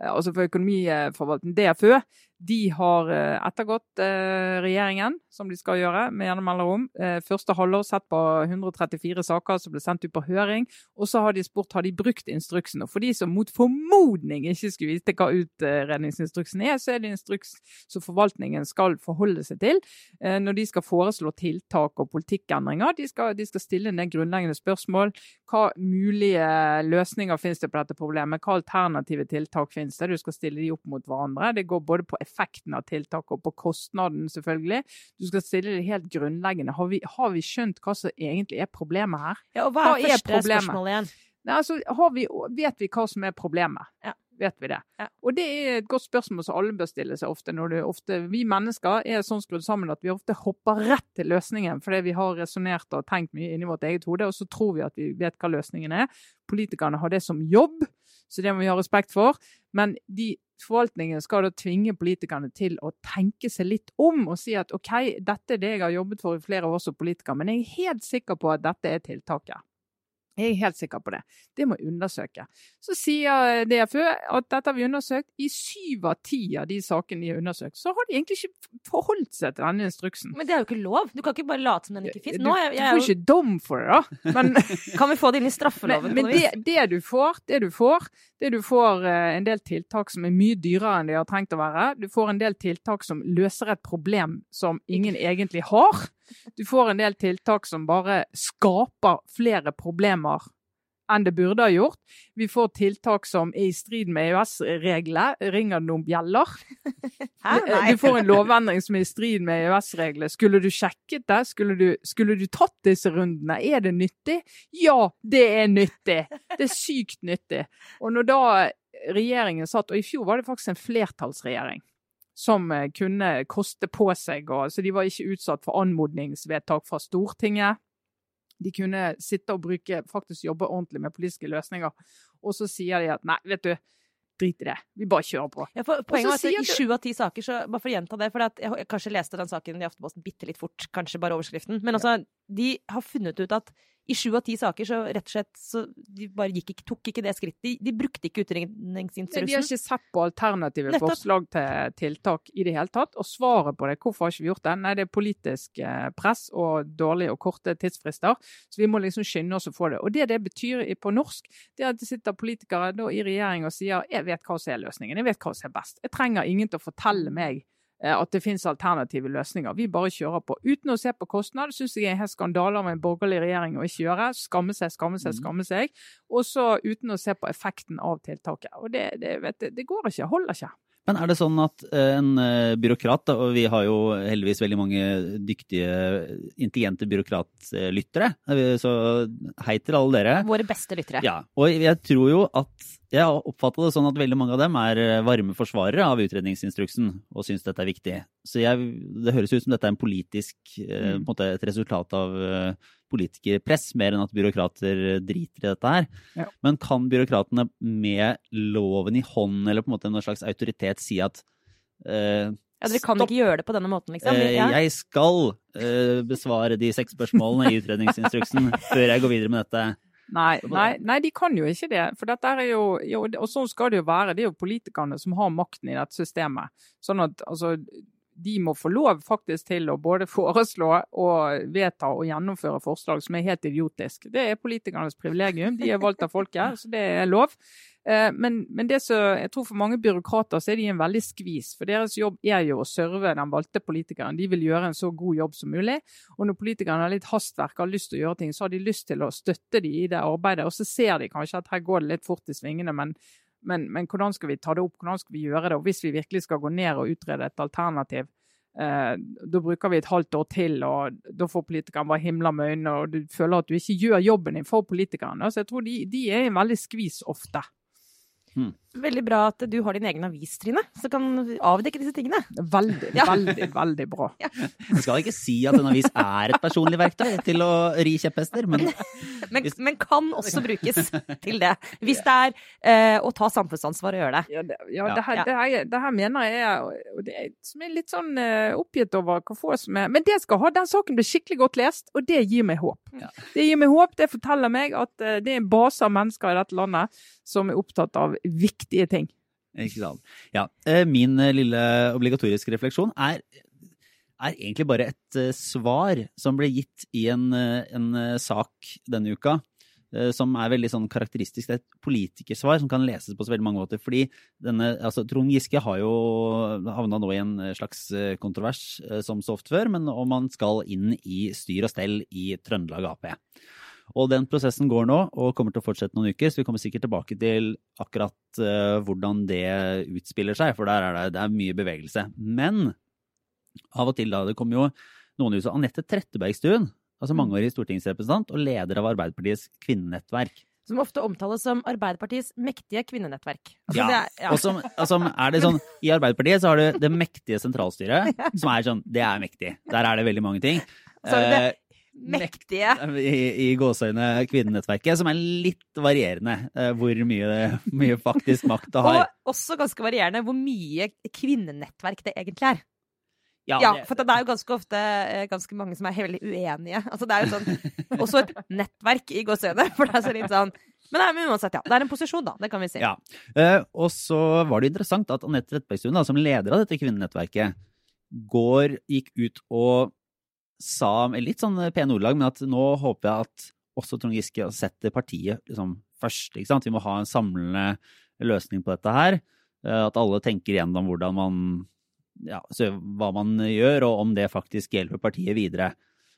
altså for økonomiforvaltning, DFØ, de har eh, ettergått eh, regjeringen, som de skal gjøre med gjennom mellomrom. Eh, første halvår sett på 134 saker som ble sendt ut på høring. Og så har de spurt har de brukt instruksen. Og for de som mot formodning ikke skulle vite hva utredningsinstruksen er, så er det instruks som forvaltningen skal forholde seg til når de skal foreslå tiltak og politikkendringer. De skal, de skal stille ned grunnleggende spørsmål. Hva mulige løsninger finnes det på dette problemet? Hva alternative tiltak finnes det? Du skal stille de opp mot hverandre. Det går både på effekten av tiltaket og på kostnaden, selvfølgelig. Du skal stille det helt grunnleggende. Har vi, har vi skjønt hva som egentlig er problemet her? Ja, og hva er, hva er første spørsmål igjen? Nei, altså, vi, vet vi hva som er problemet? Ja. Vet vi det? Ja. Og det er et godt spørsmål som alle bør stille seg ofte. når du ofte, Vi mennesker er sånn skrudd sammen at vi ofte hopper rett til løsningen fordi vi har resonnert og tenkt mye inni vårt eget hode, og så tror vi at vi vet hva løsningen er. Politikerne har det som jobb, så det må vi ha respekt for. Men de forvaltningen skal da tvinge politikerne til å tenke seg litt om og si at OK, dette er det jeg har jobbet for i flere år som politiker, men jeg er helt sikker på at dette er tiltaket. Jeg er helt sikker på det. Det må undersøke. Så sier DFØ at dette har vi undersøkt. I syv av ti av de sakene de har undersøkt, så har de egentlig ikke forholdt seg til denne instruksen. Men det er jo ikke lov. Du kan ikke bare late som den ikke fins. Du, du, får ikke dom for det, da. Men, kan vi få det inn i straffeloven? Men, men det, det, du får, det du får, det du får uh, en del tiltak som er mye dyrere enn de har trengt å være. Du får en del tiltak som løser et problem som ingen egentlig har. Du får en del tiltak som bare skaper flere problemer enn det burde ha gjort. Vi får tiltak som er i strid med EØS-reglene. Ringer det noen bjeller? Du får en lovendring som er i strid med EØS-reglene. Skulle du sjekket det? Skulle du, skulle du, tatt disse rundene? Er det nyttig? Ja, det er nyttig! Det er sykt nyttig. Og når da regjeringen satt, og i fjor var det faktisk en flertallsregjering som eh, kunne koste på seg. Så de var ikke utsatt for anmodningsvedtak fra Stortinget. De kunne sitte og bruke, faktisk jobbe ordentlig med politiske løsninger. Og så sier de at nei, vet du, drit i det. Vi bare kjører på. Ja, poenget er at I sju av ti saker, så bare for å gjenta det, for jeg, jeg, kanskje leste den saken i Aftenposten bitte litt fort, kanskje bare overskriften, men altså, de har funnet ut at i sju av ti saker så rett og slett så de bare gikk ikke, tok ikke det skrittet. De, de brukte ikke utredningsinstruksen. De har ikke sett på alternative Nettopp. forslag til tiltak i det hele tatt. Og svaret på det, hvorfor har ikke vi gjort det? Nei, det er politisk eh, press og dårlige og korte tidsfrister. Så vi må liksom skynde oss å få det. Og det det betyr på norsk, det er at det sitter politikere i regjering og sier jeg vet hva som er løsningen, jeg vet hva som er best. Jeg trenger ingen til å fortelle meg at det finnes alternative løsninger. Vi bare kjører på. Uten å se på kostnad. Syns jeg er helt skandaler med en borgerlig regjering å ikke gjøre. Skamme seg, skamme seg, mm. skamme seg. Og så uten å se på effekten av tiltaket. Og det, det, vet, det går ikke. Holder ikke. Men er det sånn at eh, en eh, byråkrat, og vi har jo heldigvis veldig mange dyktige, intelligente byråkratlyttere, så hei til alle dere. Våre beste lyttere. Ja, og jeg tror jo at jeg har oppfatta det sånn at veldig mange av dem er eh, varme forsvarere av utredningsinstruksen og syns dette er viktig. Så jeg, det høres ut som dette er en politisk, mm. en måte, et resultat av politikerpress, mer enn at byråkrater driter i dette her. Ja. Men kan byråkratene med loven i hånd, eller på en måte en slags autoritet, si at uh, ja, Dere kan Stopp. ikke gjøre det på denne måten, liksom? Eh, ja. Jeg skal uh, besvare de seks spørsmålene i utredningsinstruksen før jeg går videre med dette. Nei, nei, nei, de kan jo ikke det. For dette er jo, jo, Og sånn skal det jo være. Det er jo politikerne som har makten i dette systemet. Sånn at altså de må få lov faktisk til å både foreslå og vedta og gjennomføre forslag som er helt idiotisk. Det er politikernes privilegium. De er valgt av folket, så det er lov. Eh, men, men, det så, jeg tror for mange byråkrater så er de en veldig skvis. For deres jobb er jo å serve den valgte politikeren. De vil gjøre en så god jobb som mulig. Og når politikerne har litt hastverk og har lyst til å gjøre ting, så har de lyst til å støtte de i det arbeidet. Og så ser de kanskje at her går det litt fort i svingene, men, men, men hvordan skal vi ta det opp, hvordan skal vi gjøre det? Og hvis vi virkelig skal gå ned og utrede et alternativ, Eh, da bruker vi et halvt år til, og da får politikerne bare himla med øynene, og du føler at du ikke gjør jobben din for politikerne. Så jeg tror de, de er i en veldig skvis ofte. Hmm. Veldig bra at du har din egen avis, Trine, som kan avdekke disse tingene. Veldig, ja. veldig, veldig bra. Ja. Jeg skal ikke si at en avis er et personlig verktøy til å ri kjepphester, men men, men, kan også brukes til det. Hvis det er eh, å ta samfunnsansvar og gjøre det. Ja, det, ja, det, her, det, her, det her, mener jeg og det er, som er litt sånn uh, oppgitt over hva få som er Men det skal ha, den saken blir skikkelig godt lest, og det gir meg håp. Det gir meg håp, det forteller meg at uh, det er en base av mennesker i dette landet som er opptatt av viktige ting. Ikke sant. Ja. Eh, min lille obligatoriske refleksjon er er egentlig bare et uh, svar som ble gitt i en, en sak denne uka. Som er veldig sånn karakteristisk. Det er et politikersvar som kan leses på så veldig mange måter. fordi denne, altså, Trond Giske har jo havna nå i en slags kontrovers som så ofte før, men om han skal inn i styr og stell i Trøndelag Ap. Og den prosessen går nå og kommer til å fortsette noen uker, så vi kommer sikkert tilbake til akkurat uh, hvordan det utspiller seg, for der er det, det er mye bevegelse. Men av og til da. Det kom jo noen ut som Anette Trettebergstuen, altså mm. mangeårig stortingsrepresentant og leder av Arbeiderpartiets kvinnenettverk. Som ofte omtales som Arbeiderpartiets mektige kvinnenettverk. Altså, ja, er, ja. og som, altså, er det sånn, I Arbeiderpartiet så har du det mektige sentralstyret, som er sånn Det er mektig. Der er det veldig mange ting. Så er det eh, mektige I, i gåseøyne kvinnenettverket, som er litt varierende eh, hvor mye, mye faktisk makt det har. Og også ganske varierende hvor mye kvinnenettverk det egentlig er. Ja, ja, for det er jo ganske ofte eh, ganske mange som er veldig uenige. Altså, det er jo sånn Også et nettverk i gåseøyne. For det er så litt sånn men, nei, men uansett, ja. Det er en posisjon, da. Det kan vi si. Ja. Uh, og så var det interessant at Anette Trettebergstuen, som leder av dette kvinnenettverket, går, gikk ut og sa litt sånn pene ordelag, men at nå håper jeg at også Trond Giske setter partiet liksom, først. ikke sant? Vi må ha en samlende løsning på dette her. Uh, at alle tenker igjennom hvordan man ja, hva man gjør, og om det faktisk hjelper partiet videre.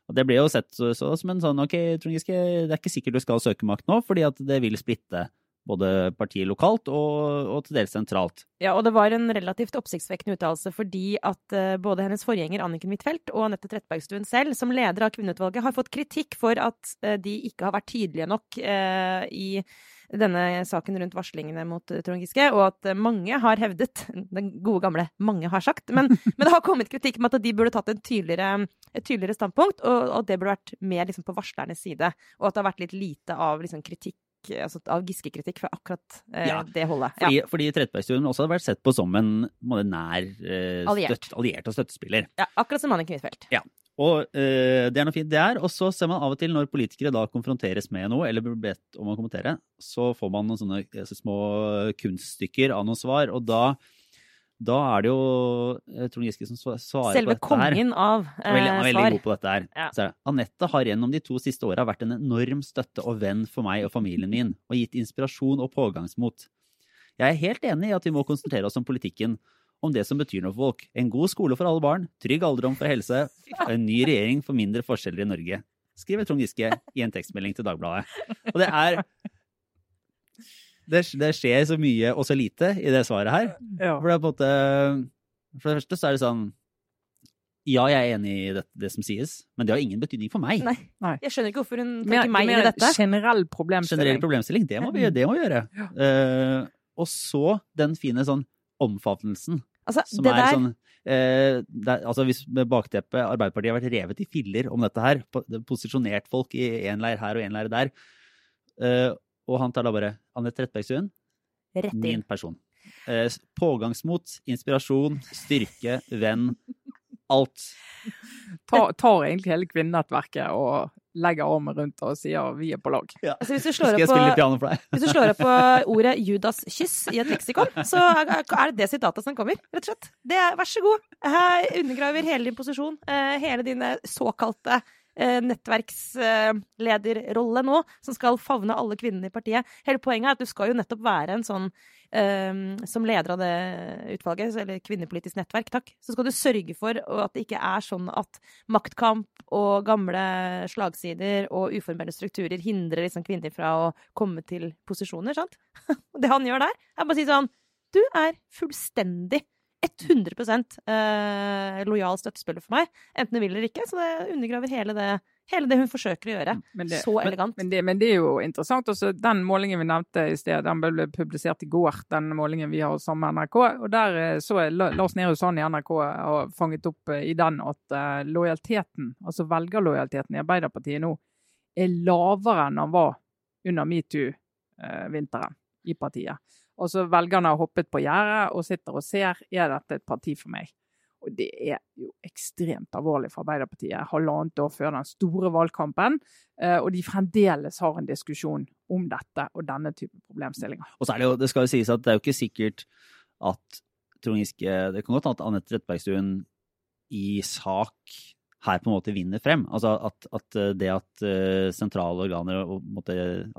Og Det ble jo sett så, så, som en sånn ok, Trond Giske, det er ikke sikkert du skal søke makt nå, fordi at det vil splitte både partiet lokalt og, og, til dels sentralt. Ja, og det var en relativt oppsiktsvekkende uttalelse fordi at uh, både hennes forgjenger Anniken Huitfeldt og Anette Trettebergstuen selv, som leder av kvinneutvalget, har fått kritikk for at uh, de ikke har vært tydelige nok uh, i denne saken rundt varslingene mot eh, Trond Giske, og at eh, mange har hevdet, den gode gamle 'mange har sagt', men, men det har kommet kritikk om at de burde tatt tydeligere, et tydeligere standpunkt, og, og det burde vært mer liksom, på varslernes side, og at det har vært litt lite av liksom, kritikk altså, av Giske-kritikk fra akkurat eh, ja, det holdet. Ja. Fordi, fordi Trettebergstuen også hadde vært sett på som en nær eh, alliert. Støtt, alliert. og støttespiller. Ja, akkurat som Anniken Huitfeldt. Ja. Og eh, det er noe fint, det er. Og så ser man av og til når politikere da konfronteres med noe, eller blir bedt om å kommentere, så får man noen sånne eh, små kunststykker av noen svar. Og da, da er det jo eh, Trond Giske som svarer Selve på dette her. Selve kongen av eh, veldig, svar. Veldig god på dette her. Ja. Så Anette har gjennom de to siste åra vært en enorm støtte og venn for meg og familien min, og gitt inspirasjon og pågangsmot. Jeg er helt enig i at vi må konsentrere oss om politikken om det som betyr noe for folk. En god skole for alle barn, trygg alderdom for helse, og en ny regjering for mindre forskjeller i Norge. Skriver Trond Giske i en tekstmelding til Dagbladet. Og det er det, det, skjer så mye og så lite i det svaret her. Ja. For det er på en måte For det første så er det sånn ja, jeg er enig i det, det, som sies, men det har ingen betydning for meg. Nei. Nei. Jeg skjønner ikke hvorfor hun tenker meg inn i dette. Generell problemstilling. Generell problemstilling, Det må vi, det må vi gjøre. Ja. Uh, og så den fine sånn omfavnelsen Altså, som er der... sånn eh, der, altså Hvis med bakteppet Arbeiderpartiet har vært revet i filler om dette her, posisjonert folk i én leir her og én leir der, eh, og han tar da bare Anette Trettebergstuen, min person. Eh, pågangsmot, inspirasjon, styrke, venn. Alt. Tar, tar egentlig hele kvinnenettverket og legger armen rundt og sier vi er på lag. Ja. Altså, hvis, du slår opp på, på ordet 'Judas-kyss' i et leksikon, så er det det sitatet som kommer, rett og slett. Det er, vær så god. Jeg undergraver hele din posisjon, eh, hele din eh, såkalte nettverkslederrolle nå, som skal favne alle kvinnene i partiet. Hele poenget er at du skal jo nettopp være en sånn eh, Som leder av det utvalget, eller kvinnepolitisk nettverk, takk, så skal du sørge for at det ikke er sånn at maktkamp og gamle slagsider og uformelle strukturer hindrer liksom kvinner fra å komme til posisjoner, sant? det han gjør der, er bare å si sånn Du er fullstendig 100 eh, lojal støttespiller for meg, enten hun vil eller ikke. Så det undergraver hele det, hele det hun forsøker å gjøre. Men det- så elegant. Men det, men det er jo interessant. Også, den målingen vi nevnte i sted, den ble publisert i går. Den målingen vi har sammen med NRK. og Der eh, så Lars Nehru Sand i NRK har fanget opp eh, i den at lojaliteten, altså velgerlojaliteten i Arbeiderpartiet nå, er lavere enn den var under metoo-vinteren i partiet. Og så Velgerne har hoppet på gjerdet og sitter og ser er dette et parti for meg. Og det er jo ekstremt alvorlig for Arbeiderpartiet halvannet år før den store valgkampen. eh, Og de fremdeles har en diskusjon om dette og denne type problemstillinger. Og så er det jo, det skal jo sies at det er jo ikke sikkert at Trond Giske Det kan godt hende at Anette Trettebergstuen i sak her på en måte vinner frem. Altså at, at det at uh, sentrale organer og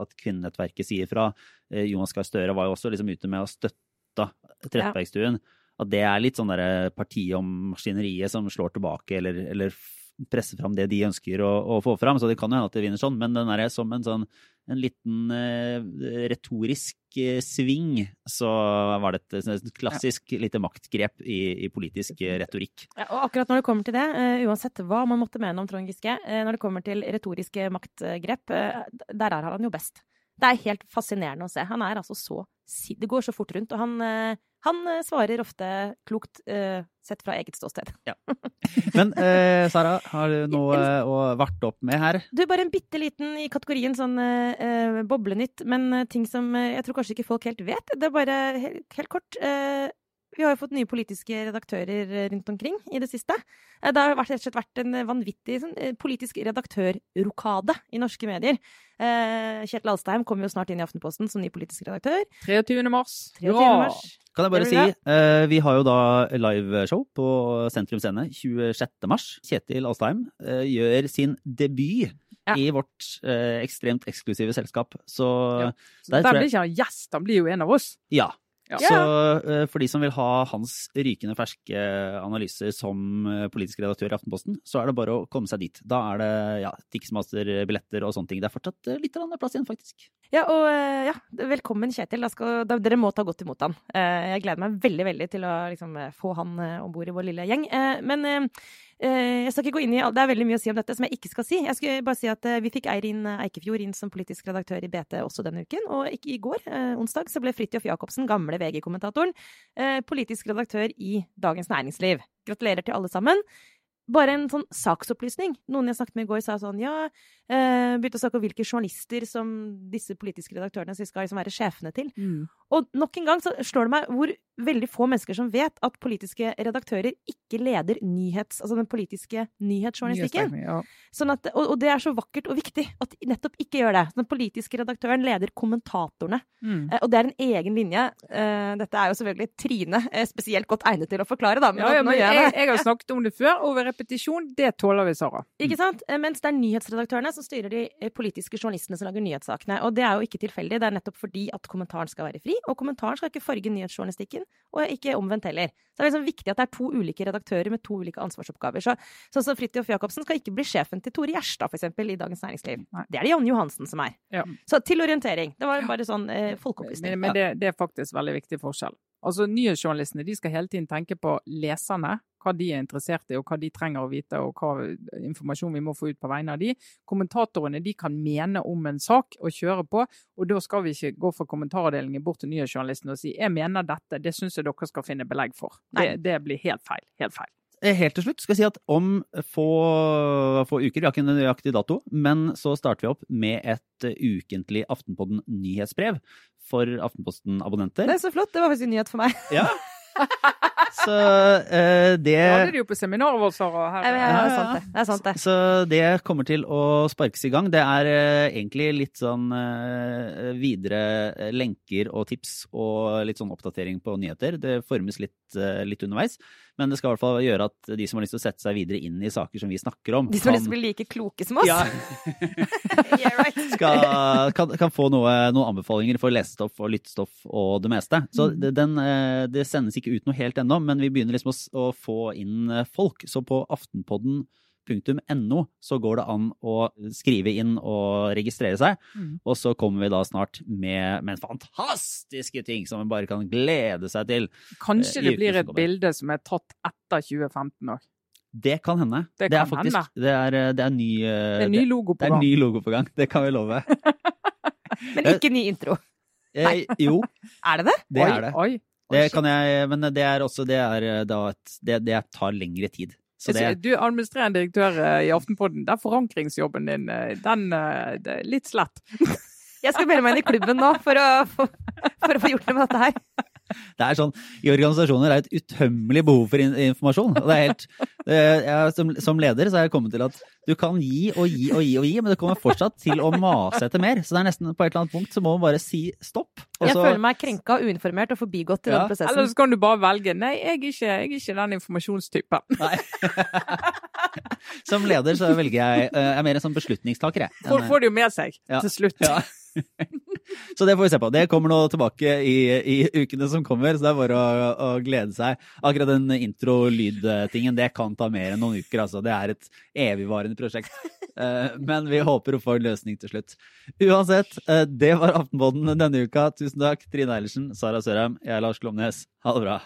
at kvinnenettverket sier fra uh, Jonas Gahr Støre var jo også liksom ute med å støtte Trettebergstuen. At det er litt sånn derre partiet om maskineriet som slår tilbake eller, eller presser fram det de ønsker å, å få fram. Så det kan jo hende at det vinner sånn, men den er som en sånn en liten eh, retorisk eh, sving, så var det et, et klassisk lite maktgrep i, i politisk eh, retorikk. Ja, og akkurat når det kommer til det, eh, uansett hva man måtte mene om Trond Giske, eh, når det kommer til retoriske maktgrep, eh, der er han jo best. Det er helt fascinerende å se. Han er altså så Det går så fort rundt, og han, han eh, svarer ofte klokt eh, sett fra eget ståsted. Men eh, Sara, har du noe å varte opp med her? Du, bare en bitte liten i kategorien sånn eh, eh, boblenytt, men ting som jeg tror kanskje ikke folk helt vet. Det er bare helt, helt kort. Eh, vi har jo fått nye politiske redaktører eh, rundt omkring i det siste. Eh, Det har vært, rett og slett vært en vanvittig sånn, eh, politisk redaktørrokade i norske medier. Eh, Kjetil Alstheim kommer jo snart inn i Aftenposten som ny politisk redaktør. 23. mars. 23. mars. Kan jeg bare si, vi eh, vi har jo da liveshow på Sentrum Scene 26. mars. Kjetil Alstheim eh, gjør sin debut Ja. i vårt eh, ekstremt eksklusive selskap. Så Ja. der Der blir ikke han gjest, han blir jo en av oss. Ja. Ja. Så eh, for de som vil ha hans rykende ferske analyser som eh, politisk redaktør i Aftenposten, så er det bare å komme seg dit. Da er det ja, Tixmaster-billetter og sånne ting. Det er fortsatt eh, litt plass igjen, faktisk. Ja, og ja, velkommen Kjetil. Da skal, da, dere må ta godt imot han. Eh, jeg gleder meg veldig veldig til å liksom, få han om bord i vår lille gjeng. Eh, men jeg skal ikke gå inn i. Det er veldig mye å si om dette som jeg ikke skal si. Jeg skulle bare si at eh, Vi fikk Eirin Eikefjord inn som politisk redaktør i BT også denne uken. Og i går, eh, onsdag, så ble Fridtjof Jacobsen, gamle VG-kommentatoren, eh, politisk redaktør i Dagens Næringsliv. Gratulerer til alle sammen. Bare en sånn saksopplysning. Noen jeg snakket med i går, sa sånn ja eh, Begynte å snakke om hvilke journalister som disse politiske redaktørene skal liksom være sjefene til. Og nok en gang så slår det meg hvor veldig få mennesker som vet at politiske redaktører ikke leder nyhets... Altså den politiske nyhetsjournalistikken. Ja. Sånn at, og, og det er så vakkert og viktig at de nettopp ikke gjør det. Den politiske redaktøren leder kommentatorene. Mm. Eh, og det er en egen linje. Eh, dette er jo selvfølgelig Trine eh, spesielt godt egnet til å forklare, da. Men, Ja, ja, men jeg jeg, har snakket om det før, og repetisjon, det tåler vi, Sara. Ikke sant? Eh, Mens det er nyhetsredaktørene som styrer de eh, politiske journalistene som lager nyhetssakene. Og det er jo ikke tilfeldig, det er nettopp fordi at kommentaren skal være fri, og kommentaren skal ikke farge nyhetsjournalistikken, og ikke omvendt heller. Så det er liksom viktig at det er to ulike redaktører med to ulike ansvarsoppgaver. Så, sånn som Fridtjof Jacobsen skal ikke bli sjefen til Tore Gjerstad, eksempel, i Dagens Næringsliv. Nei. Det er det Jan Johansen som er. Ja. Så til orientering. Det var bare sånn eh, folkeopplysning. Men, men det, det er faktisk veldig viktig forskjell. Altså, Nyhetsjournalistene de skal hele tiden tenke på leserne, hva de er interessert i, og hva de trenger å vite, og hva informasjon vi må få ut på vegne av de. Kommentatorene de kan mene om en sak og kjøre på, og da skal vi ikke gå fra kommentaravdelingen bort til nyhetsjournalistene og si jeg mener dette, det syns jeg dere skal finne belegg for. Det, det blir helt feil. Helt feil. Eh, Helt til slutt skal jeg si at om få, få uker, vi har ikke en nøyaktig dato, men så starter vi opp med et eh, ukentlig Aftenpodden nyhetsbrev for Aftenposten-abonnenter. Det er så flott. Det var faktisk en nyhet for meg. Ja. Så uh, det Ja, det er jo på seminaret vårt, Sara. Her. Ja, ja, det er sant, det. Det er sant, det. Så det kommer til å sparkes i gang. Det er uh, egentlig litt sånn uh, videre lenker og tips og litt sånn oppdatering på nyheter. Det formes litt, litt underveis. Men det skal i hvert fall gjøre at de som har lyst til å sette seg videre inn i saker som vi snakker om De som har lyst til å bli like kloke som oss? Ja. yeah, right. skal, kan, kan, få noe, noen anbefalinger for lesestoff og lyttestoff og det meste. Så det, den, det sendes ikke ut noe helt ennå, men vi begynner liksom å, å få inn folk. Så på Aftenpodden .no så går det an å skrive inn og registrere seg. Mm. Og så kommer vi da snart med, med fantastiske ting som vi bare kan glede seg til. Kanskje det blir et bilde som er tatt etter 2015 òg. Det kan hende. Det, det er faktisk hende. Det er, det er ny, det er ny logo på gang. Det er ny logo på gang. Det kan vi love. Men ikke ny intro. Nei. jo. er det det? Det er det. Oi. Det kan jeg, men det er også det, er, det, det tar lengre tid. Det... Du er administrerende direktør i Aftenpodden. Den forankringsjobben din, den er litt slett. Jeg skal melde meg inn i klubben nå for å, for, for å få gjort noe med dette her. Det er sånn, I organisasjoner er det et utømmelig behov for informasjon. og det er helt, jeg, som, som, leder så har jeg kommet til at du kan gi og gi og gi, og gi, men det kommer fortsatt til å mase etter mer. Så det er nesten på et eller annet punkt så må man bare si stopp. jeg føler meg krenka, uinformert og forbigått i ja. den prosessen. Eller så kan du bare velge nei, jeg er ikke, jeg er ikke den informasjonstypen. Nei. Som leder så velger jeg Jeg er mer en sånn beslutningstaker, jeg. Folk får det jo med seg ja. til slutt. Ja. Så det får vi se på. Det kommer nå tilbake i, i ukene som kommer, så det er bare å, å glede seg. Akkurat den intro-lydtingen, det kan ta mer enn noen uker, altså. Det er et evigvarende prosjekt. Men vi håper å få en løsning til slutt. Uansett, det var Aftenpodden denne uka. Tusen takk, Trine Eilertsen, Sara Sørheim, jeg er Lars Klomnes. Ha det bra.